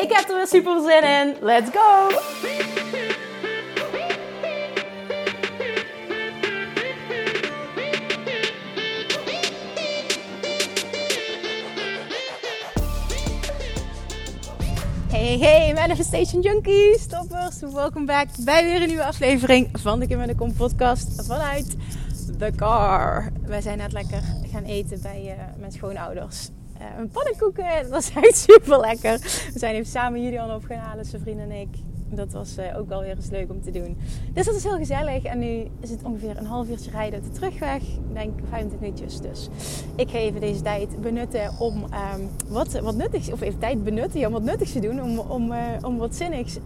Ik heb er weer super zin in. Let's go! Hey, hey, Manifestation Junkies, toppers. Welkom back bij weer een nieuwe aflevering van de Kim en de Kom podcast vanuit The Car. Wij zijn net lekker gaan eten bij uh, mijn schoonouders. Uh, een pannenkoeken, dat was echt super lekker. We zijn even samen Julian op gaan halen, zijn vriend en ik dat was uh, ook wel weer eens leuk om te doen. Dus dat is heel gezellig. En nu is het ongeveer een half uurtje rijden op de terugweg. Ik denk 25 minuutjes. Dus ik ga even deze tijd benutten om um, wat, wat nuttigs... Of even tijd benutten om wat nuttigs te doen. Om, om, uh, om wat zinnigs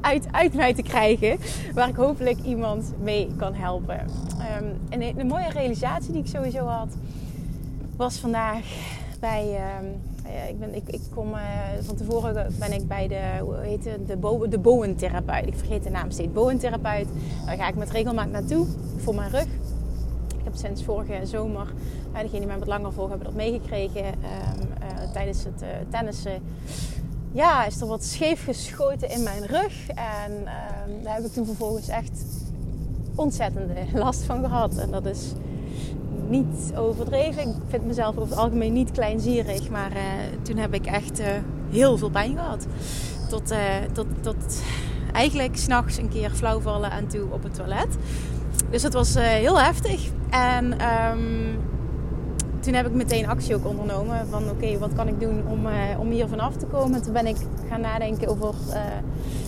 uit, uit mij te krijgen. Waar ik hopelijk iemand mee kan helpen. Um, en een mooie realisatie die ik sowieso had... was vandaag bij... Um, uh, ik, ben, ik, ik kom uh, van tevoren ben ik bij de, hoe heet het, de, de bowentherapeut. Ik vergeet de naam steeds. Bowentherapeut. Daar ga ik met regelmaat naartoe voor mijn rug. Ik heb sinds vorige zomer, uh, degene die mij wat langer volgen hebben dat meegekregen. Um, tijdens het tennissen ja, is er wat scheef geschoten in mijn rug. En um, daar heb ik toen vervolgens echt ontzettende last van gehad. En dat is niet overdreven. Ik vind mezelf over het algemeen niet kleinzierig. Maar uh, toen heb ik echt uh, heel veel pijn gehad. Tot, uh, tot, tot eigenlijk s'nachts een keer flauw vallen en toe op het toilet. Dus dat was heel heftig. En um, toen heb ik meteen actie ook ondernomen. Van oké, wat kan ik doen om, om hier vanaf te komen? Toen ben ik gaan nadenken over...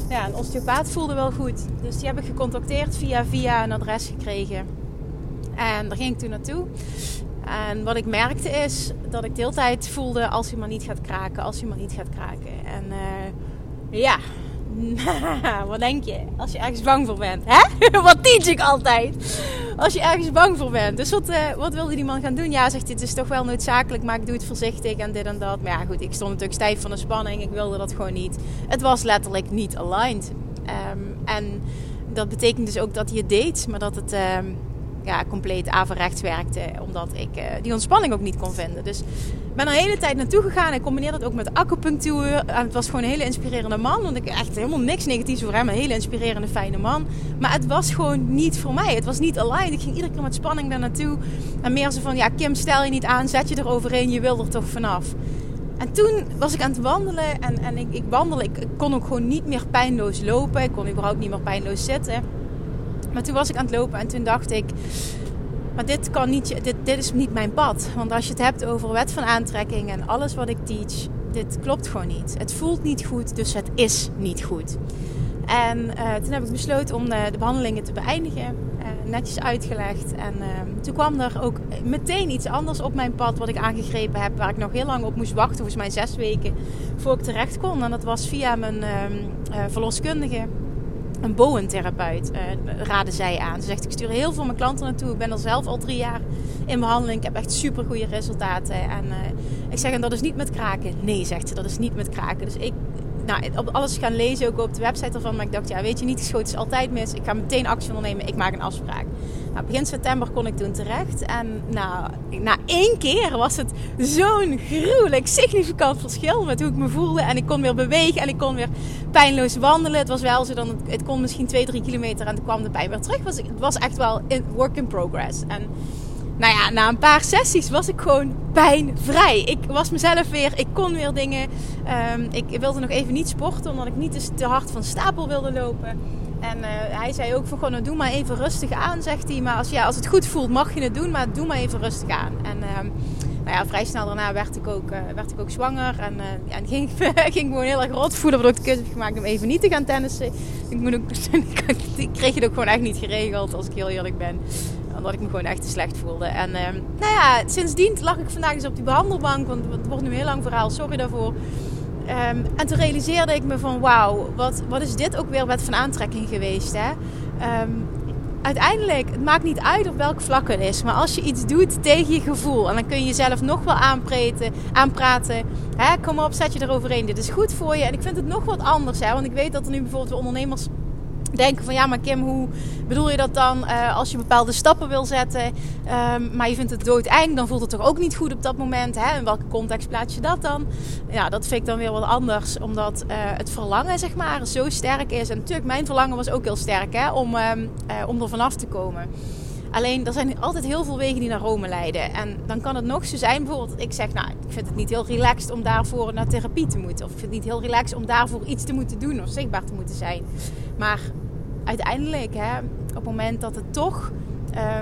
ja, een osteopaat voelde wel goed. Dus die heb ik gecontacteerd via via een adres gekregen. En daar ging ik toen naartoe. En wat ik merkte is dat ik de hele tijd voelde als hij maar niet gaat kraken, als hij maar niet gaat kraken. En uh, ja, wat denk je? Als je ergens bang voor bent. Hè? wat teach ik altijd? Als je ergens bang voor bent. Dus wat, uh, wat wilde die man gaan doen? Ja, zegt dit is toch wel noodzakelijk, maar ik doe het voorzichtig en dit en dat. Maar ja, goed, ik stond natuurlijk stijf van de spanning. Ik wilde dat gewoon niet. Het was letterlijk niet aligned. Um, en dat betekent dus ook dat hij het deed, maar dat het... Um, ja, compleet averechts werkte. Omdat ik uh, die ontspanning ook niet kon vinden. Dus ik ben er de hele tijd naartoe gegaan. Ik combineerde dat ook met acupunctuur. En het was gewoon een hele inspirerende man. Want ik echt helemaal niks negatiefs over hem. Een hele inspirerende, fijne man. Maar het was gewoon niet voor mij. Het was niet aligned. Ik ging iedere keer met spanning daar naartoe. En meer zo van, ja Kim, stel je niet aan. Zet je er overheen. Je wil er toch vanaf. En toen was ik aan het wandelen. En, en ik, ik wandelde. Ik, ik kon ook gewoon niet meer pijnloos lopen. Ik kon überhaupt niet meer pijnloos zitten. Maar toen was ik aan het lopen en toen dacht ik, maar dit, kan niet, dit, dit is niet mijn pad. Want als je het hebt over wet van aantrekking en alles wat ik teach, dit klopt gewoon niet. Het voelt niet goed, dus het is niet goed. En uh, toen heb ik besloten om de, de behandelingen te beëindigen. Uh, netjes uitgelegd. En uh, toen kwam er ook meteen iets anders op mijn pad wat ik aangegrepen heb. Waar ik nog heel lang op moest wachten, volgens mij zes weken, voor ik terecht kon. En dat was via mijn ehm, verloskundige een bowentherapeut, uh, raden zij aan. Ze zegt, ik stuur heel veel mijn klanten naartoe. Ik ben er zelf al drie jaar in behandeling. Ik heb echt super goede resultaten. En uh, ik zeg, en dat is niet met kraken. Nee, zegt ze, dat is niet met kraken. Dus ik nou, op alles gaan lezen, ook op de website ervan. Maar ik dacht, ja, weet je, niet geschoten is altijd mis. Ik ga meteen actie ondernemen. Ik maak een afspraak. Nou, begin september kon ik toen terecht. En nou, na één keer was het zo'n gruwelijk significant verschil met hoe ik me voelde. En ik kon weer bewegen en ik kon weer pijnloos wandelen. Het was wel zo dan, het kon misschien 2, 3 kilometer en toen kwam de pijn weer terug. Het was echt wel in work in progress. En nou ja, na een paar sessies was ik gewoon pijnvrij. Ik was mezelf weer, ik kon weer dingen. Um, ik wilde nog even niet sporten, omdat ik niet te hard van stapel wilde lopen. En uh, hij zei ook van gewoon, nou, doe maar even rustig aan, zegt hij. Maar als, ja, als het goed voelt, mag je het doen, maar doe maar even rustig aan. En um, nou ja, vrij snel daarna werd ik ook, uh, werd ik ook zwanger. En, uh, ja, ging, ging gewoon heel erg rot voelen, waardoor ik de keuze heb gemaakt om even niet te gaan tennissen. Ik, moet ook, ik kreeg het ook gewoon echt niet geregeld, als ik heel eerlijk ben omdat ik me gewoon echt te slecht voelde. En uh, nou ja, sindsdien lag ik vandaag eens op die behandelbank. Want het wordt nu een heel lang verhaal, sorry daarvoor. Ehm, en toen realiseerde ik me van wauw, wat, wat is dit ook weer wet van aantrekking geweest hè? Ehm, uiteindelijk, het maakt niet uit op welk vlak het is. Maar als je iets doet tegen je gevoel. En dan kun je jezelf nog wel aanpraten. aanpraten hè, kom op, zet je eroverheen. Dit is goed voor je. En ik vind het nog wat anders. Hè, want ik weet dat er nu bijvoorbeeld ondernemers denken van ja, maar Kim, hoe bedoel je dat dan uh, als je bepaalde stappen wil zetten, um, maar je vindt het doodeng, dan voelt het toch ook niet goed op dat moment. Hè? In welke context plaats je dat dan? Ja, dat vind ik dan weer wat anders, omdat uh, het verlangen zeg maar zo sterk is. En natuurlijk, mijn verlangen was ook heel sterk hè, om, um, uh, om er vanaf te komen. Alleen, er zijn altijd heel veel wegen die naar Rome leiden. En dan kan het nog zo zijn, bijvoorbeeld, ik zeg, nou, ik vind het niet heel relaxed om daarvoor naar therapie te moeten. Of ik vind het niet heel relaxed om daarvoor iets te moeten doen of zichtbaar te moeten zijn. Maar uiteindelijk, hè, op het moment dat het toch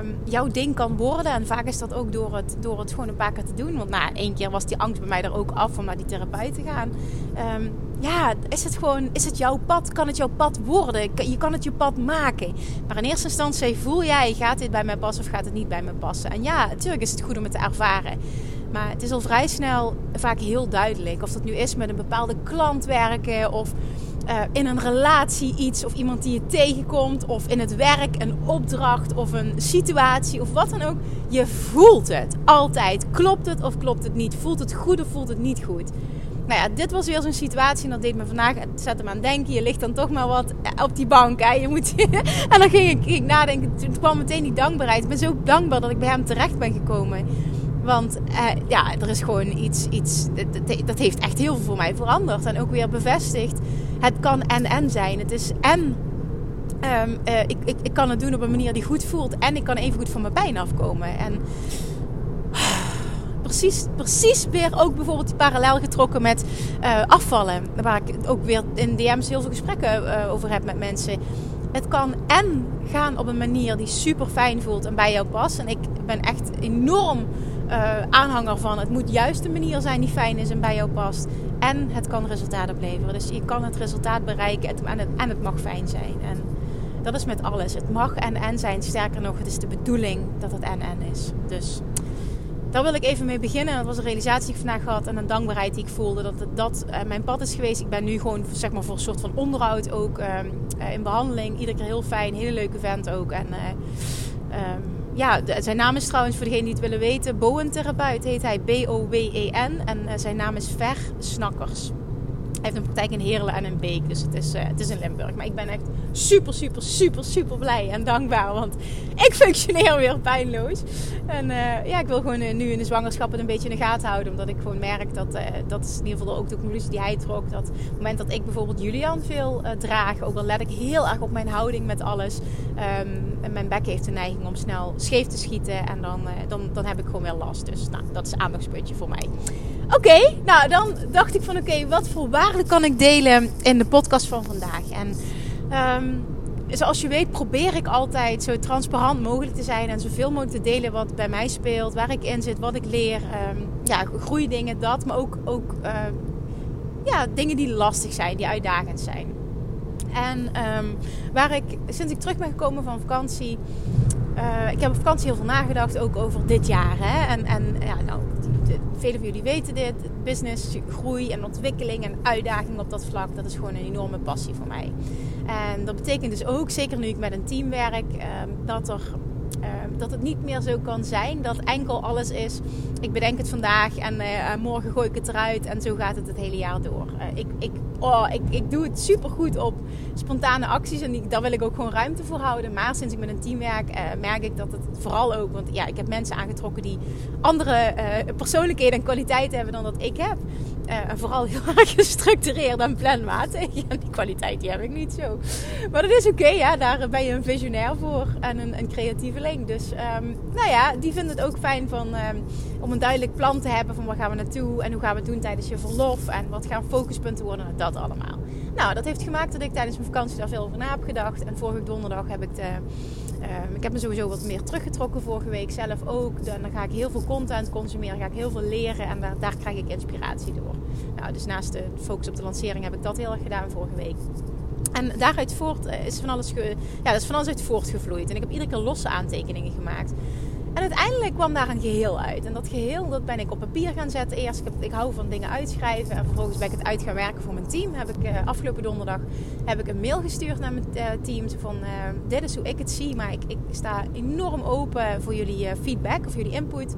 um, jouw ding kan worden. En vaak is dat ook door het, door het gewoon een paar keer te doen. Want na één keer was die angst bij mij er ook af om naar die therapeut te gaan. Um, ja, is het gewoon, is het jouw pad? Kan het jouw pad worden? Je kan het je pad maken. Maar in eerste instantie voel jij, gaat dit bij mij passen of gaat het niet bij me passen? En ja, natuurlijk is het goed om het te ervaren. Maar het is al vrij snel vaak heel duidelijk. Of dat nu is met een bepaalde klant werken of uh, in een relatie iets of iemand die je tegenkomt of in het werk een opdracht of een situatie of wat dan ook. Je voelt het altijd. Klopt het of klopt het niet? Voelt het goed of voelt het niet goed? Nou ja, dit was weer zo'n situatie en dat deed me vandaag, het zette me aan denken. Je ligt dan toch maar wat op die bank. Hè? Je moet, en dan ging ik, ging ik nadenken, toen kwam meteen die dankbaarheid. Ik ben zo dankbaar dat ik bij hem terecht ben gekomen. Want uh, ja, er is gewoon iets, iets dat, dat, heeft echt heel veel voor mij veranderd. En ook weer bevestigd. Het kan en en zijn. Het is en um, uh, ik, ik, ik kan het doen op een manier die goed voelt. En ik kan even goed van mijn pijn afkomen. En precies, precies weer ook bijvoorbeeld die parallel getrokken met uh, afvallen. Waar ik ook weer in DM's heel veel gesprekken over heb met mensen. Het kan en gaan op een manier die super fijn voelt en bij jou past. En ik ben echt enorm aanhanger van. Het moet juist een manier zijn die fijn is en bij jou past. En het kan resultaat opleveren. Dus je kan het resultaat bereiken en het, het mag fijn zijn. En dat is met alles. Het mag en en zijn. Sterker nog, het is de bedoeling dat het en en is. Dus daar wil ik even mee beginnen. Dat was een realisatie die ik vandaag had en een dankbaarheid die ik voelde. Dat dat uh, mijn pad is geweest. Ik ben nu gewoon zeg maar, voor een soort van onderhoud ook uh, in behandeling. Iedere keer heel fijn. Hele leuke vent ook. En um, ja, zijn naam is trouwens voor degenen die het willen weten. Bowen-therapeut heet hij B-O-W-E-N. En uh, zijn naam is Ver Snakkers. Hij heeft een praktijk in Heerlen en in Beek. Dus het is, uh, het is in Limburg. Maar ik ben echt super, super, super, super blij en dankbaar. Want ik functioneer weer pijnloos. En uh, ja, ik wil gewoon nu in de zwangerschap het een beetje in de gaten houden. Omdat ik gewoon merk dat, dat is in ieder geval ook de conclusie die hij trok. Dat op het moment dat ik bijvoorbeeld Julian veel draag. Ook al let ik heel erg op mijn houding met alles. Um, en mijn bek heeft de neiging om snel scheef te schieten. En dan, dan, dan heb ik gewoon weer last. Dus nou, dat is aandachtspuntje voor mij. Oké, nou dan dacht ik van oké, wat voor waarde kan ik delen in de podcast van vandaag? En um, zoals je weet probeer ik altijd zo transparant mogelijk te zijn en zoveel mogelijk te delen wat bij mij speelt, waar ik in zit, wat ik leer. Um, ja, groeidingen, dat, maar ook, ook uh, ja, dingen die lastig zijn, die uitdagend zijn. En um, waar ik sinds ik terug ben gekomen van vakantie, uh, ik heb op vakantie heel veel nagedacht ook over dit jaar. Hè? En, en ja, nou, velen van jullie weten dit. Business, groei en ontwikkeling en uitdaging op dat vlak. Dat is gewoon een enorme passie voor mij. En dat betekent dus ook, zeker nu ik met een team werk, ehm, dat er Ehm, dat het niet meer zo kan zijn. Dat enkel alles is. Ik bedenk het vandaag en uh, morgen gooi ik het eruit. En zo gaat het het hele jaar door. Uh, ik, ik, oh, ik, ik doe het super goed op spontane acties. En die, daar wil ik ook gewoon ruimte voor houden. Maar sinds ik met een team werk, merk ik dat het vooral ook. Want ja, ik heb mensen aangetrokken die andere persoonlijkheden en kwaliteiten hebben dan dat ik heb. En vooral heel erg gestructureerd en planmatig. En die kwaliteit die heb ik niet zo. Maar dat is oké, ja. Daar ben je een visionair voor en een, een creatieve dus um, nou ja, die vinden het ook fijn van, um, om een duidelijk plan te hebben van waar gaan we naartoe en hoe gaan we het doen tijdens je verlof en wat gaan focuspunten worden, dat allemaal. Nou, dat heeft gemaakt dat ik tijdens mijn vakantie daar veel over na heb gedacht. En vorige donderdag heb ik de, um, ik heb me sowieso wat meer teruggetrokken vorige week zelf ook. Dan ga ik heel veel content consumeren, ga ik heel veel leren en daar, daar krijg ik inspiratie door. Nou, dus naast de focus op de lancering heb ik dat heel erg gedaan vorige week. En daaruit voort eh, is van alles, ge, ja, is van alles uit voortgevloeid. En ik heb iedere keer losse aantekeningen gemaakt. En uiteindelijk kwam daar een geheel uit. En dat geheel dat ben ik op papier gaan zetten. Eerst, ik, ik hou van dingen uitschrijven. En vervolgens ben ik het uit gaan werken voor mijn team. Heb ik, uh, afgelopen donderdag heb ik een mail gestuurd naar mijn uh, team. Van uh, dit is hoe ik het zie. Maar ik, ik sta enorm open voor jullie feedback of jullie input.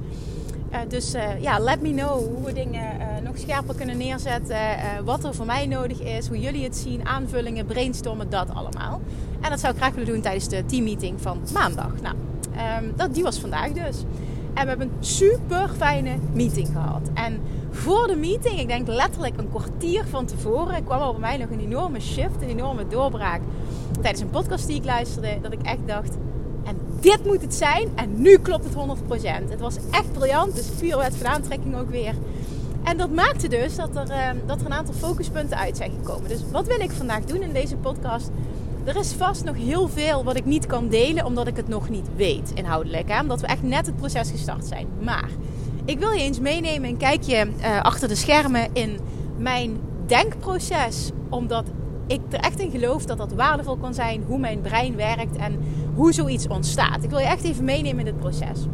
dus ja, let me know hoe we dingen nog scherper kunnen neerzetten. wat er voor mij nodig is. Hoe jullie het zien. Aanvullingen, brainstormen, dat allemaal. En dat zou ik graag willen doen tijdens de teammeeting van maandag. Nou, Um, dat, die was vandaag dus. En we hebben een super fijne meeting gehad. En voor de meeting, ik denk letterlijk een kwartier van tevoren, kwam er bij mij nog een enorme shift, een enorme doorbraak. Tijdens een podcast die ik luisterde, dat ik echt dacht: en dit moet het zijn. En nu klopt het 100%. Het was echt briljant. Dus puur wet van aantrekking ook weer. En dat maakte dus dat er, uh, dat er een aantal focuspunten uit zijn gekomen. Dus wat wil ik vandaag doen in deze podcast? Er is vast nog heel veel wat ik niet kan delen, omdat ik het nog niet weet inhoudelijk. Hè? Omdat we echt net het proces gestart zijn. Maar ik wil je eens meenemen een kijkje uh, achter de schermen in mijn denkproces. Omdat ik er echt in geloof dat dat waardevol kan zijn. Hoe mijn brein werkt en hoe zoiets ontstaat. Ik wil je echt even meenemen in dit proces.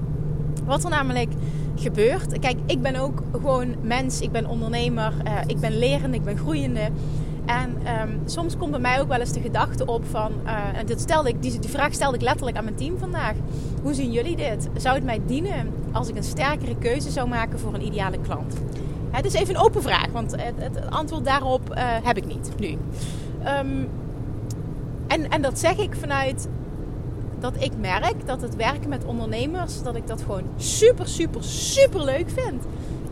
Wat er namelijk gebeurt. Kijk, ik ben ook gewoon mens. Ik ben ondernemer. Uh, ik ben lerende. Ik ben groeiende. En um, soms komt bij mij ook wel eens de gedachte op van, uh, en dit stelde ik, die, vraag stelde ik letterlijk aan mijn team vandaag. Hoe zien jullie dit? Zou het mij dienen als ik een sterkere keuze zou maken voor een ideale klant? Het is even een open vraag, want het, het antwoord daarop uh, heb ik niet nu. Um, en, en dat zeg ik vanuit dat ik merk dat het werken met ondernemers, dat ik dat gewoon super, super, super leuk vind.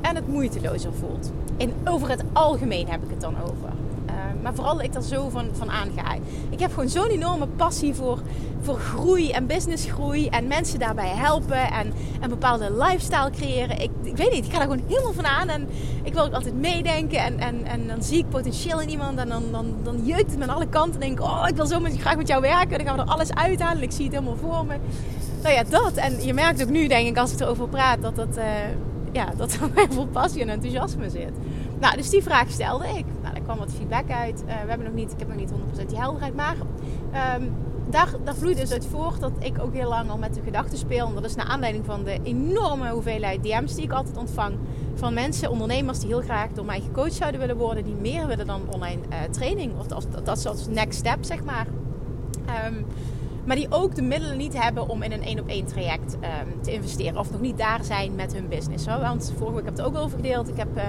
En het moeitelozer voelt. In, over het algemeen heb ik het dan over maar vooral dat ik daar zo van, van aanga. Ik heb gewoon zo'n enorme passie voor, voor groei en businessgroei. En mensen daarbij helpen. En een bepaalde lifestyle creëren. Ik, ik weet niet, ik ga daar gewoon helemaal van aan. En ik wil ook altijd meedenken. En, en, en dan zie ik potentieel in iemand. En dan, dan, dan jeukt het aan alle kanten. En denk ik, oh, ik wil zo met, graag met jou werken. Dan gaan we er alles uithalen. En ik zie het helemaal voor me. Nou ja, dat. En je merkt ook nu, denk ik, als ik erover praat, dat dat... Uh, ja, dat er heel veel passie en enthousiasme zit. Nou, dus die vraag stelde ik. Nou, daar kwam wat feedback uit. Uh, we hebben nog niet, ik heb nog niet 100% die helderheid. Maar um, daar, daar vloeit dus uit voort dat ik ook heel lang al met de gedachten speel. En dat is naar aanleiding van de enorme hoeveelheid DM's die ik altijd ontvang. Van mensen, ondernemers die heel graag door mij gecoacht zouden willen worden. Die meer willen dan online uh, training. Of dat, dat, als next step, zeg maar. Um, maar die ook de middelen niet hebben om in een één op één traject um, te investeren. Of nog niet daar zijn met hun business. Want vorige week heb ik het ook over gedeeld. Ik heb uh,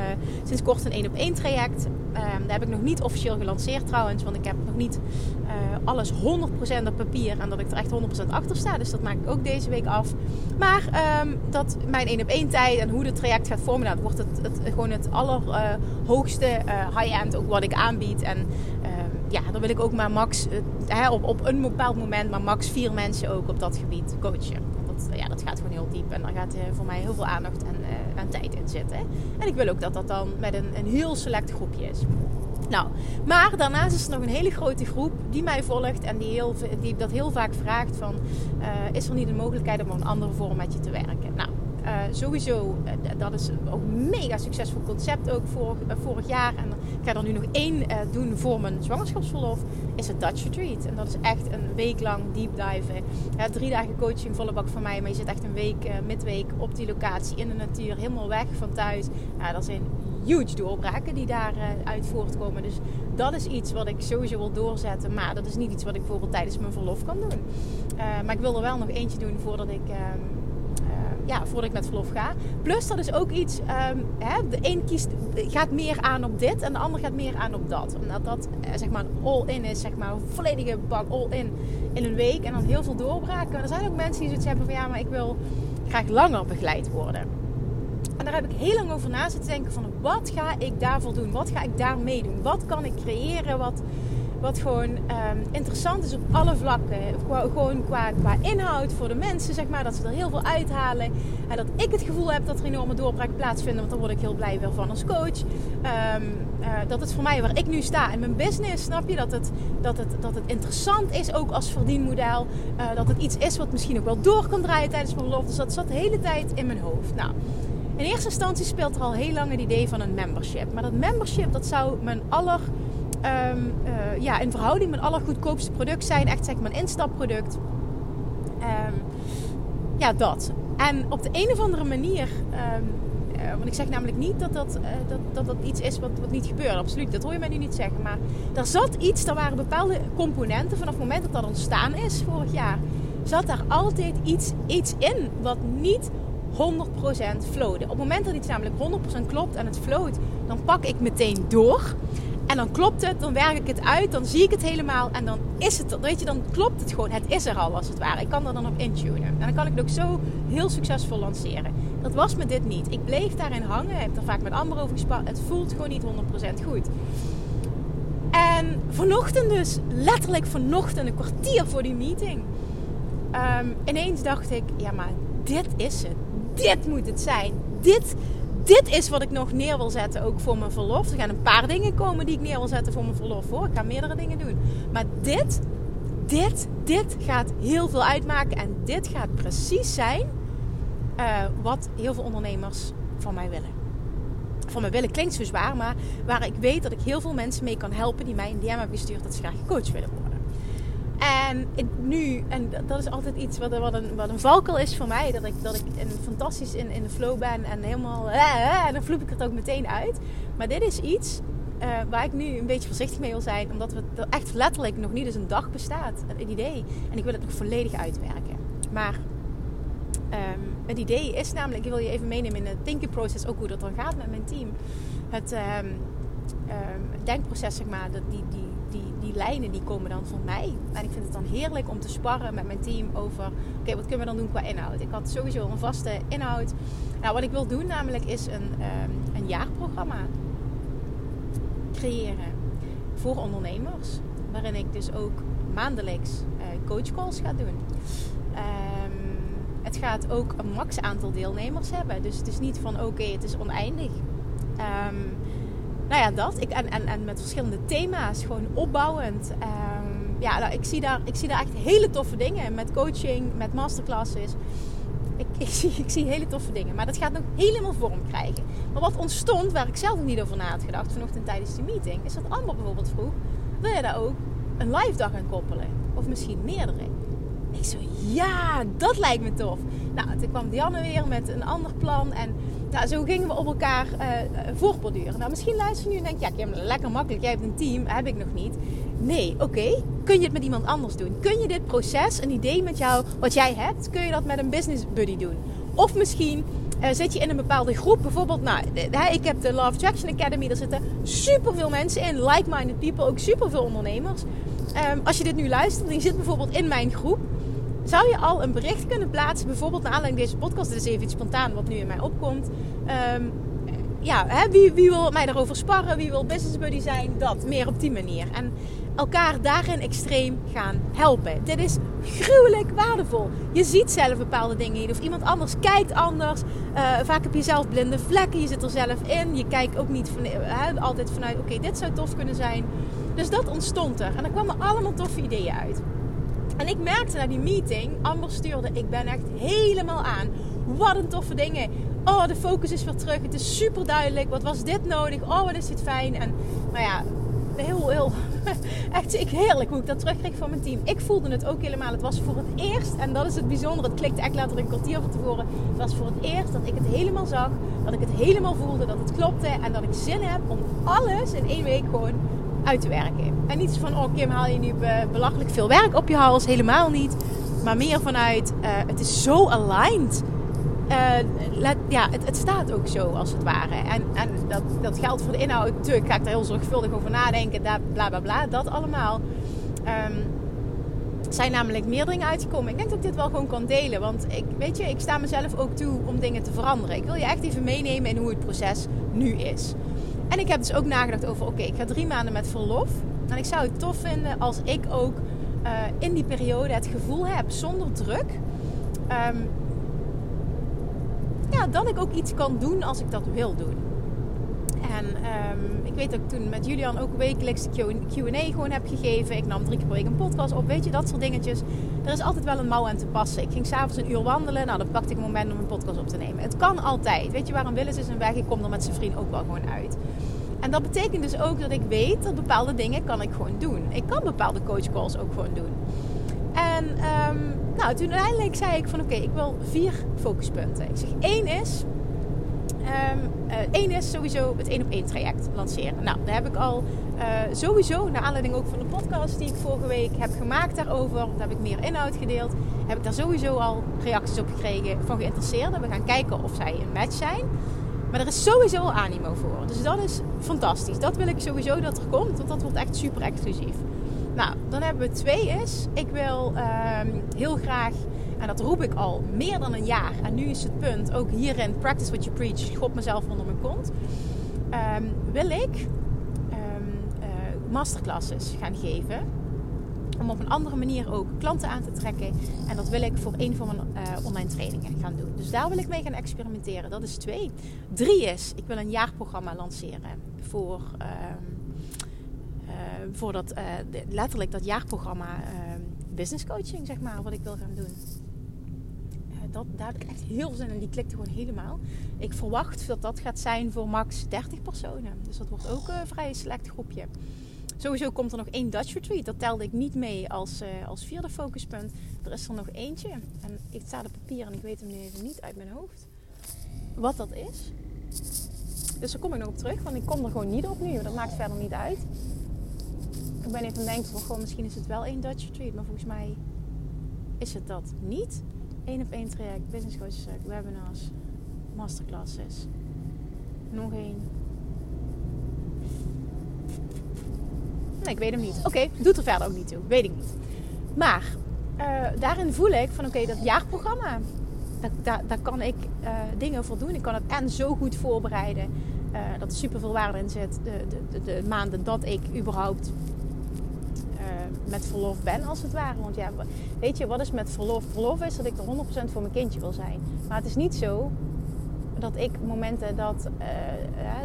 sinds kort een één op één traject. Um, daar heb ik nog niet officieel gelanceerd trouwens. Want ik heb nog niet uh, alles 100% op papier. En dat ik er echt 100% achter sta. Dus dat maak ik ook deze week af. Maar um, dat mijn één op één tijd en hoe het traject gaat vormen. Nou, wordt het, het, gewoon het allerhoogste uh, high-end ook wat ik aanbied. En ja, dan wil ik ook maar max uh, hè, op, op een bepaald moment, maar max vier mensen ook op dat gebied coachen. Dat, ja, dat gaat gewoon heel diep en daar gaat uh, voor mij heel veel aandacht en, en tijd in zitten. En ik wil ook dat dat dan met een, een heel select groepje is. Nou, maar daarnaast is er nog een hele grote groep die mij volgt en die, heel, die dat heel vaak vraagt van... is er niet een mogelijkheid om op een andere vorm met je te werken? Nou, uh, sowieso, uh, dat is ook een mega succesvol concept ook vorig, uh, vorig jaar. En ik ga er nu nog één doen voor mijn zwangerschapsverlof. Is het Dutch Retreat. En dat is echt een week lang deep diven. drie dagen coaching, volle bak van mij. Maar je zit echt een week, midweek op die locatie in de natuur. Helemaal weg van thuis. Ja, dat zijn huge doorbraken die daaruit voortkomen. Dus dat is iets wat ik sowieso wil doorzetten. Maar dat is niet iets wat ik bijvoorbeeld tijdens mijn verlof kan doen. maar ik wil er wel nog eentje doen voordat ik... Ehm, ja, voordat ik met verlof ga. Plus, dat is ook iets, um, hè, de een kiest, gaat meer aan op dit en de ander gaat meer aan op dat. Omdat dat eh, zeg maar all-in is, zeg maar volledige bak all-in in een week en dan heel veel doorbraken. er zijn ook mensen die zoiets hebben van ja, maar ik wil graag langer begeleid worden. En daar heb ik heel lang over na zitten denken van wat ga ik daarvoor doen? Wat ga ik daarmee doen? Wat kan ik creëren? Wat, wat gewoon um, interessant is op alle vlakken. Gewoon qua, qua inhoud voor de mensen, zeg maar. Dat ze er heel veel uithalen. En dat ik het gevoel heb dat er enorme doorbraak plaatsvinden. Want daar word ik heel blij weer van als coach. Um, uh, dat het voor mij waar ik nu sta in mijn business, snap je? Dat het, dat het, dat het interessant is ook als verdienmodel. Uh, dat het iets is wat misschien ook wel door kan draaien tijdens mijn belofte. Dus dat zat de hele tijd in mijn hoofd. Nou... In eerste instantie speelt er al heel lang het idee van een membership. Maar dat membership, dat zou mijn aller um, uh, ja, in verhouding met allergoedkoopste product zijn. Echt zeg maar een instapproduct. Um, ja, dat. En op de een of andere manier. ehm, eh, want ik zeg namelijk niet dat dat, eh, dat, dat, dat iets is wat, wat niet gebeurt. Absoluut, dat hoor je mij nu niet zeggen. Maar er zat iets, er waren bepaalde componenten vanaf het moment dat dat ontstaan is vorig jaar. Zat daar altijd iets, iets in wat niet 100% flowde. Op het moment dat iets namelijk 100% klopt en het float, dan pak ik meteen door. En dan klopt het, dan werk ik het uit, dan zie ik het helemaal en dan is het er. Weet je, dan klopt het gewoon. Het is er al als het ware. Ik kan er dan op intunen. En dan kan ik het ook zo heel succesvol lanceren. Dat was met dit niet. Ik bleef daarin hangen. Ik heb er vaak met Amber over gesproken. Het voelt gewoon niet 100% goed. En vanochtend dus, letterlijk vanochtend, een kwartier voor die meeting. ehm, ineens dacht ik, ja maar dit is het. Dit moet het zijn. Dit, dit is wat ik nog neer wil zetten, ook voor mijn verlof. Er gaan een paar dingen komen die ik neer wil zetten voor mijn verlof. Hoor. Ik ga meerdere dingen doen. Maar dit, dit, dit gaat heel veel uitmaken. En dit gaat precies zijn eh, wat heel veel ondernemers van mij willen. Van mij willen klinkt zo zwaar, maar waar ik weet dat ik heel veel mensen mee kan helpen die mij een DM hebben dat ze graag gecoacht willen worden. En nu, en dat is altijd iets wat, wat, een, wat een is voor mij, dat ik, dat ik een fantastisch in, in de flow ben en helemaal, en dan vloep ik het ook meteen uit. Maar dit is iets eh, waar ik nu een beetje voorzichtig mee wil zijn, omdat het echt letterlijk nog niet eens een dag bestaat, het idee. En ik wil het nog volledig uitwerken. Maar Ehm, het idee is namelijk, ik wil je even meenemen in het thinking process, ook hoe dat dan gaat met mijn team. Het ehm, ehm, denkproces, zeg maar, dat die, die, die, die lijnen die komen dan van mij. En ik vind het dan heerlijk om te sparren met mijn team over, oké, wat kunnen we dan doen qua inhoud? Ik had sowieso een vaste inhoud. Nou, wat ik wil doen namelijk is een, ehm, een jaarprogramma creëren voor ondernemers. Waarin ik dus ook maandelijks eh coachcalls ga doen. Ehm, het gaat ook een max aantal deelnemers hebben. Dus het is niet van oké, het is oneindig. Ehm, nou ja, dat. Ik, en, en, en met verschillende thema's, gewoon opbouwend. Ehm, ja, nou, ik, zie daar, ik zie daar echt hele toffe dingen. Met coaching, met masterclasses. Ik, ik, zie, ik zie hele toffe dingen. Maar dat gaat nog helemaal vorm krijgen. Maar wat ontstond, waar ik zelf nog niet over na had gedacht vanochtend tijdens die meeting, is dat Amber bijvoorbeeld vroeg: wil je daar ook een live dag aan koppelen? Of misschien meerdere? Ik zo, ja, dat lijkt me tof. Nou, toen kwam Dianne weer met een ander plan. En nou, zo gingen we op elkaar eh, eh, voorborduren. Nou, misschien luister je nu en denk je, ja, Kim, lekker makkelijk. Jij hebt een team, heb ik nog niet. Nee, oké. Kun je het met iemand anders doen? Kun je dit proces, een idee met jou, wat jij hebt, kun je dat met een business buddy doen? Of misschien eh, zit je in een bepaalde groep. Bijvoorbeeld, nou, ik heb de Love Attraction Academy. Daar zitten superveel mensen in. Like-minded people, ook superveel ondernemers. Ehm, als je dit nu luistert en je zit bijvoorbeeld in mijn groep. Zou je al een bericht kunnen plaatsen, bijvoorbeeld naar aanleiding deze podcast? Dit is even iets spontaan wat nu in mij opkomt. Ehm, ja, hè, wie, wie wil mij daarover sparren? Wie wil business buddy zijn? Dat, meer op die manier. En elkaar daarin extreem gaan helpen. Dit is gruwelijk waardevol. Je ziet zelf bepaalde dingen niet. Of iemand anders kijkt anders. Uh, vaak heb je zelf blinde vlekken. Je zit er zelf in. Je kijkt ook niet van, hè, altijd vanuit, oké, dit zou tof kunnen zijn. Dus dat ontstond er. En er kwamen allemaal toffe ideeën uit. En ik merkte na die meeting, Amber stuurde, ik ben echt helemaal aan. Wat een toffe dingen. Oh, de focus is weer terug. Het is super duidelijk. Wat was dit nodig? Oh, wat is dit fijn. En nou ja, heel, heel, echt ik, heerlijk hoe ik dat terugkreeg van mijn team. Ik voelde het ook helemaal. Het was voor het eerst, en dat is het bijzondere. Het klikte echt later een kwartier van tevoren. Het was voor het eerst dat ik het helemaal zag. Dat ik het helemaal voelde. Dat het klopte. En dat ik zin heb om alles in één week gewoon uit te werken. En niet van, oh Kim, haal je nu belachelijk veel werk op je hals. Helemaal niet. Maar meer vanuit, uh, het is zo aligned. Uh, let, ja, het, het, staat ook zo als het ware. En, en dat, dat geldt voor de inhoud. Natuurlijk ga ik daar heel zorgvuldig over nadenken. Daar, bla bla bla. Dat allemaal. Um, zijn namelijk meer dingen uitgekomen. Ik denk dat ik dit wel gewoon kan delen. Want ik, weet je, ik sta mezelf ook toe om dingen te veranderen. Ik wil je echt even meenemen in hoe het proces nu is. En ik heb dus ook nagedacht over, oké, ik ga drie maanden met verlof. En ik zou het tof vinden als ik ook uh, in die periode het gevoel heb, zonder druk, um, ja, dat ik ook iets kan doen als ik dat wil doen. En um, ik weet dat ik toen met Julian ook wekelijks de Q&A gewoon heb gegeven. Ik nam drie keer per week een podcast op. Weet je, dat soort dingetjes. Er is altijd wel een mouw aan te passen. Ik ging s'avonds een uur wandelen. Nou, dan pakte ik een moment om een podcast op te nemen. Het kan altijd. Weet je, waarom Willis is een weg. Ik kom er met zijn vriend ook wel gewoon uit. En dat betekent dus ook dat ik weet dat bepaalde dingen kan ik gewoon doen. Ik kan bepaalde coachcalls ook gewoon doen. En um, Nou, toen uiteindelijk zei ik van oké, ik wil vier focuspunten. Ik zeg één is, um, één is sowieso het één op één traject lanceren. Nou, daar heb ik al uh, sowieso, naar aanleiding ook van de podcast die ik vorige week heb gemaakt daarover, daar heb ik meer inhoud gedeeld, heb ik daar sowieso al reacties op gekregen van geïnteresseerden. We gaan kijken of zij een match zijn. Maar er is sowieso al animo voor. Dus dat is fantastisch. Dat wil ik sowieso dat er komt, want dat wordt echt super exclusief. Nou, dan hebben we twee is. Ik wil uh, heel graag, en dat roep ik al meer dan een jaar. En nu is het punt, ook hierin, practice what you preach, god mezelf onder mijn kont. Um, wil ik um, uh, masterclasses gaan geven. Om op een andere manier ook klanten aan te trekken. En dat wil ik voor een van mijn uh, online trainingen gaan doen. Dus daar wil ik mee gaan experimenteren. Dat is twee. Drie is, ik wil een jaarprogramma lanceren voor... Uh, voor dat, letterlijk dat jaarprogramma business coaching, zeg maar, wat ik wil gaan doen. Dat, daar heb ik echt heel zin in. Die klikte gewoon helemaal. Ik verwacht dat dat gaat zijn voor max 30 personen. Dus dat wordt ook een vrij select groepje. Sowieso komt er nog één Dutch Retreat. Dat telde ik niet mee als, als vierde focuspunt. Er is er nog eentje. En ik sta op papier en ik weet hem nu even niet uit mijn hoofd. Wat dat is. Dus daar kom ik nog op terug. Want ik kom er gewoon niet op nu. Dat maakt verder niet uit ik ben even aan het denken van, misschien is het wel één Dutch retreat. Maar volgens mij is het dat niet. Eén op één traject, business coaches, webinars, masterclasses. Nog één. Nee, ik weet hem niet. Oké, doet er verder ook niet toe. Weet ik niet. Maar uh, daarin voel ik van oké, dat jaarprogramma, daar, daar, daar kan ik uh, dingen voor doen. Ik kan het en zo goed voorbereiden. Dat er super veel waarde in zit. De, de, de maanden dat ik überhaupt met verlof ben, als het ware. Want ja, weet je, wat is met verlof? Verlof is dat ik er 100% voor mijn kindje wil zijn. Maar het is niet zo dat ik momenten dat, uh,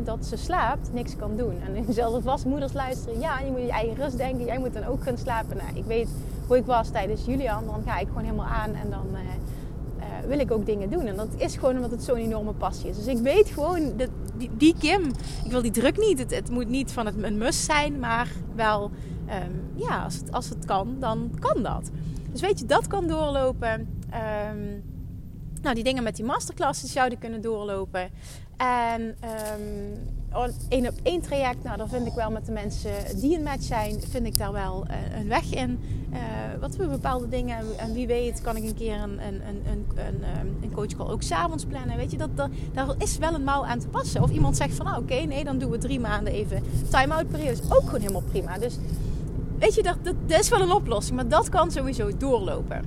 dat ze slaapt niks kan doen. En zelfs als moeders luisteren, ja, je moet je eigen rust denken, jij moet dan ook gaan slapen. Nou, ik weet hoe ik was tijdens Julian, dan ga ik gewoon helemaal aan en dan uh, uh, wil ik ook dingen doen. En dat is gewoon omdat het zo'n enorme passie is. Dus ik weet gewoon, dat, die, die Kim, ik wil die druk niet. Het, het moet niet van het een must zijn, maar wel um, ja, als het, als het kan, dan kan dat. Dus weet je, dat kan doorlopen. Um, nou, die dingen met die masterclasses zouden kunnen doorlopen. En um, één op één traject, nou, dan vind ik wel met de mensen die een match zijn, vind ik daar wel uh, een weg in. Uh, wat we bepaalde dingen, en wie weet, kan ik een keer een, een, een, een, een, een coach call ook s'avonds plannen. Weet je, dat, dat, daar is wel een mouw aan te passen. Of iemand zegt van, nou, oké, nee, dan doen we drie maanden even time-out periode. Is ook gewoon helemaal prima. Dus weet je, dat, is wel een oplossing, maar dat kan sowieso doorlopen.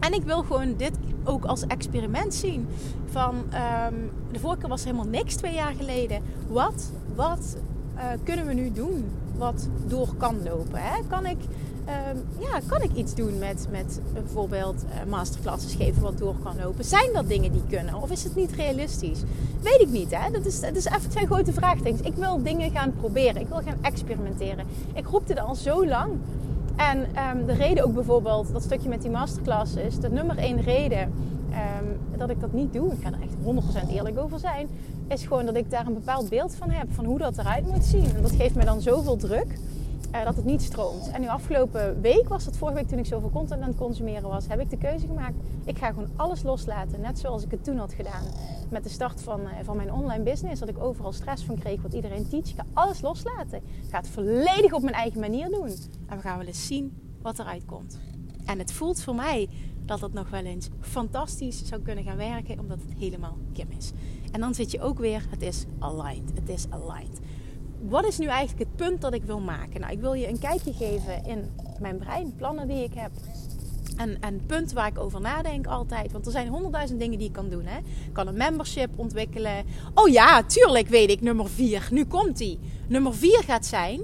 En ik wil gewoon dit ook als experiment zien. Van um, de vorige keer was helemaal niks twee jaar geleden. Wat, wat uh, kunnen we nu doen wat door kan lopen? Hè? Kan ik ja, kan ik iets doen met, met bijvoorbeeld uh, masterclasses geven wat door kan lopen? Zijn dat dingen die kunnen? Of is het niet realistisch? Weet ik niet. Hè? Dat, is, dat is even twee grote vraagtekens. Ik wil dingen gaan proberen. Ik wil gaan experimenteren. Ik roep dit al zo lang. En um, de reden ook bijvoorbeeld, dat stukje met die masterclasses, de nummer één reden um, dat ik dat niet doe, ik ga er echt 100% eerlijk over zijn, is gewoon dat ik daar een bepaald beeld van heb, van hoe dat eruit moet zien. En dat geeft mij dan zoveel druk uh, dat het niet stroomt. En nu afgelopen week was het vorige week toen ik zoveel content aan het consumeren was, heb ik de keuze gemaakt. Ik ga gewoon alles loslaten. Net zoals ik het toen had gedaan met de start van, uh, van mijn online business. Dat ik overal stress van kreeg wat iedereen teach. Ik ga alles loslaten. Ik ga het volledig op mijn eigen manier doen. En we gaan wel eens zien wat eruit komt. En het voelt voor mij dat dat nog wel eens fantastisch zou kunnen gaan werken, omdat het helemaal Kim is. En dan zit je ook weer, het is aligned. Het is aligned wat is nu eigenlijk het punt dat ik wil maken? Nou, ik wil je een kijkje geven in mijn brein, plannen die ik heb. En, en punt waar ik over nadenk altijd. Want er zijn honderdduizend dingen die ik kan doen. Hè? Ik kan een membership ontwikkelen. Oh ja, tuurlijk weet ik nummer vier. Nu komt die. Nummer vier gaat zijn.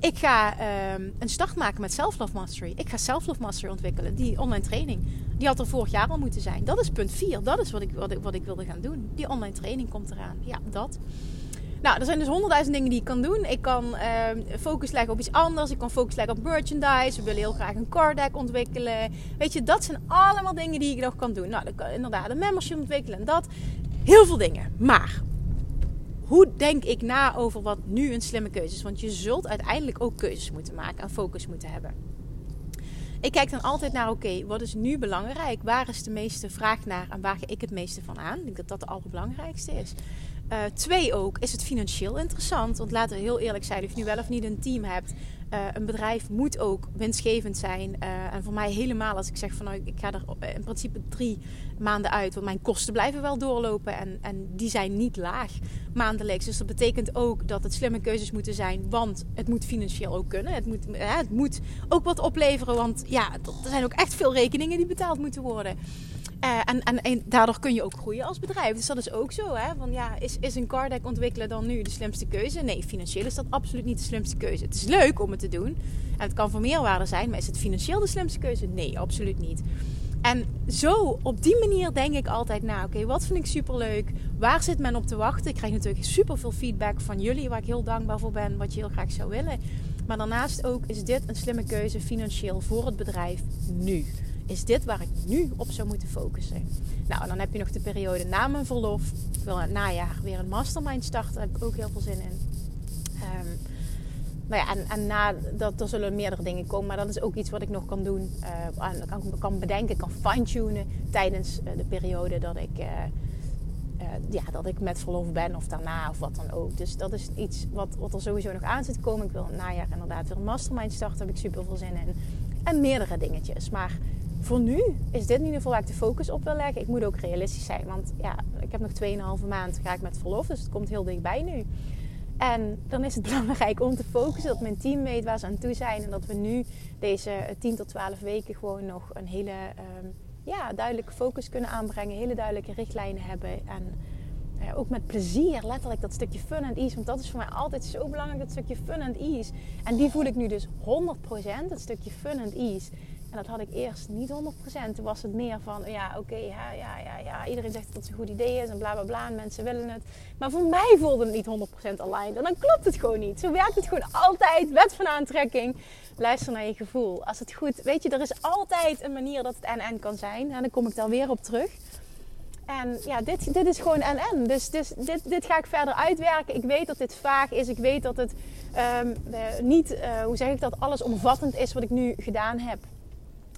Ik ga um, een start maken met Self-Love Mastery. Ik ga Self-Love Mastery ontwikkelen. Die online training. Die had er vorig jaar al moeten zijn. Dat is punt vier. Dat is wat ik, wat ik, wat ik wilde gaan doen. Die online training komt eraan. Ja, dat. Nou, er zijn dus honderdduizend dingen die ik kan doen. Ik kan uh, focus leggen op iets anders. Ik kan focus leggen op merchandise. We willen heel graag een card deck ontwikkelen. Weet je, dat zijn allemaal dingen die ik nog kan doen. Nou, dan kan inderdaad een membership ontwikkelen en dat. Heel veel dingen. Maar hoe denk ik na over wat nu een slimme keuze is? Want je zult uiteindelijk ook keuzes moeten maken en focus moeten hebben. ik kijk dan altijd naar, oké, wat is nu belangrijk? Waar is de meeste vraag naar en waar ga ik het meeste van aan? Ik denk dat dat de allerbelangrijkste is. Uh, twee ook, is het financieel interessant? Want laten we heel eerlijk zijn, of je nu wel of niet een team hebt, uh, een bedrijf moet ook winstgevend zijn. Uh, en voor mij helemaal als ik zeg van nou, ik ga er in principe drie maanden uit. Want mijn kosten blijven wel doorlopen en, en die zijn niet laag maandelijks. Dus dat betekent ook dat het slimme keuzes moeten zijn. Want het moet financieel ook kunnen. Het moet, het moet ook wat opleveren. Want ja, er zijn ook echt veel rekeningen die betaald moeten worden. Uh, en, en, daardoor kun je ook groeien als bedrijf. Dus dat is ook zo. Hè? Ja, is, is een car deck ontwikkelen dan nu de slimste keuze? Nee, financieel is dat absoluut niet de slimste keuze. Het is leuk om het te doen. En het kan voor meerwaarde zijn. Maar is het financieel de slimste keuze? Nee, absoluut niet. En zo, op die manier denk ik altijd na. Oké, wat vind ik superleuk? Waar zit men op te wachten? Ik krijg natuurlijk super veel feedback van jullie, waar ik heel dankbaar voor ben, wat je heel graag zou willen. Maar daarnaast ook is dit een slimme keuze financieel voor het bedrijf nu is dit waar ik nu op zou moeten focussen? Nou, en dan heb je nog de periode na mijn verlof. Ik wil het najaar weer een mastermind starten. Daar heb ik ook heel veel zin in. Um, nou ja, en, en na dat er zullen meerdere dingen komen, maar dat is ook iets wat ik nog kan doen. Uh, kan, kan bedenken, kan fine-tunen tijdens uh, de periode dat ik, uh, ja, dat ik met verlof ben of daarna of wat dan ook. Dus dat is iets wat, wat er sowieso nog aan zit te komen. Ik wil het najaar inderdaad weer een mastermind starten, daar heb ik super veel zin in. En meerdere dingetjes. Maar voor nu is dit in ieder geval waar ik de focus op wil leggen. Ik moet ook realistisch zijn, want ja, ik heb nog 2,5 maand ga ik met verlof, dus het komt heel dichtbij nu. En dan is het belangrijk om te focussen dat mijn team weet waar ze aan toe zijn en dat we nu deze 10 tot 12 weken gewoon nog een hele um, ja, duidelijke focus kunnen aanbrengen, hele duidelijke richtlijnen hebben en uh, ook met plezier, letterlijk dat stukje fun en ease. Want dat is voor mij altijd zo belangrijk, dat stukje fun en ease. En die voel ik nu dus 100%, dat stukje fun en ease. En dat had ik eerst niet 100%. Toen was het meer van, ja, oké, ja, ja, ja, ja, iedereen zegt dat het een goed idee is en bla bla bla. En mensen willen het. Maar voor mij voelde het niet 100% aligned. En dan klopt het gewoon niet. Zo werkt het gewoon altijd. Wet van aantrekking. Luister naar je gevoel. Als het goed, weet je, er is altijd een manier dat het en-en kan zijn. En dan kom ik daar weer op terug. En ja, dit, dit is gewoon en-en. Dus, dus dit, dit ga ik verder uitwerken. Ik weet dat dit vaag is. Ik weet dat het um, niet, uh, hoe zeg ik dat, alles omvattend is wat ik nu gedaan heb.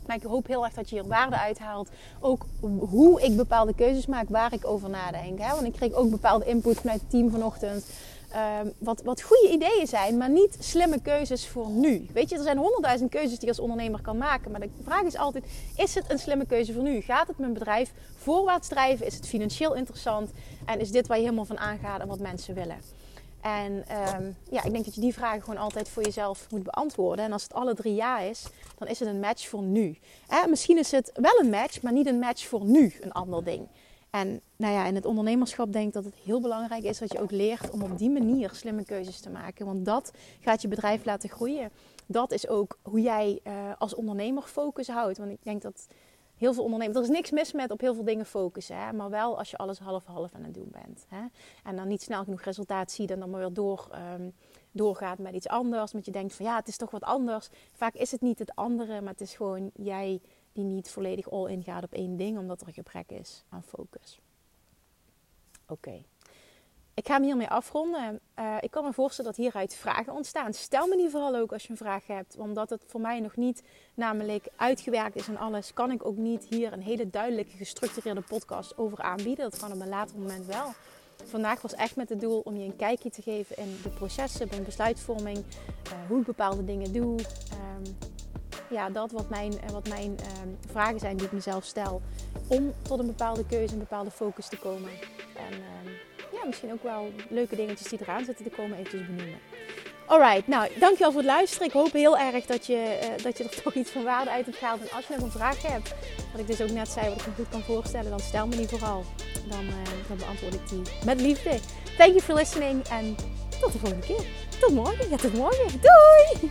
Maar ik hoop heel erg dat je hier waarde uithaalt. Ook hoe ik bepaalde keuzes maak, waar ik over nadenk. Hè? Want ik kreeg ook bepaalde input vanuit het team vanochtend. Um, wat, wat goede ideeën zijn, maar niet slimme keuzes voor nu. Weet je, er zijn honderdduizend keuzes die je als ondernemer kan maken. Maar de vraag is altijd: is het een slimme keuze voor nu? Gaat het mijn bedrijf voorwaarts drijven? Is het financieel interessant? En is dit waar je helemaal van aangaat en wat mensen willen? En um, ja, ik denk dat je die vragen gewoon altijd voor jezelf moet beantwoorden. En als het alle drie ja is, dan is het een match voor nu. Eh, misschien is het wel een match, maar niet een match voor nu, een ander ding. En nou ja, in het ondernemerschap denk ik dat het heel belangrijk is dat je ook leert om op die manier slimme keuzes te maken. Want dat gaat je bedrijf laten groeien. Dat is ook hoe jij uh, als ondernemer focus houdt. Want ik denk dat heel veel ondernemers. Er is niks mis met op heel veel dingen focussen. Hè? Maar wel als je alles half-half aan het doen bent. Hè? En dan niet snel genoeg resultaat ziet en dan maar weer door, um, doorgaat met iets anders. Want je denkt van ja, het is toch wat anders. Vaak is het niet het andere, maar het is gewoon jij die niet volledig all in gaat op één ding. Omdat er gebrek is aan focus. Oké. Ik ga hem hiermee afronden. Uh, ik kan me voorstellen dat hieruit vragen ontstaan. Stel me die vooral ook als je een vraag hebt. Omdat het voor mij nog niet namelijk uitgewerkt is en alles, kan ik ook niet hier een hele duidelijke, gestructureerde podcast over aanbieden. Dat kan op een later moment wel. Vandaag was echt met het doel om je een kijkje te geven in de processen, in besluitvorming, uh, hoe ik bepaalde dingen doe. Um, ja, dat wat mijn, uh, wat mijn um, vragen zijn die ik mezelf stel. Om tot een bepaalde keuze, een bepaalde focus te komen. En, um, ja, misschien ook wel leuke dingetjes die eraan zitten te komen eventjes benoemen. Alright, nou dankjewel voor het luisteren. Ik hoop heel erg dat je, uh, dat je er toch iets van waarde uit hebt gehaald. En als je nog een vraag hebt, wat ik dus ook net zei, wat ik me goed kan voorstellen, dan stel me die vooral. Dan, uh, dan beantwoord ik die met liefde. Thank you for listening en tot de volgende keer. Tot morgen. Ja, tot morgen. Doei!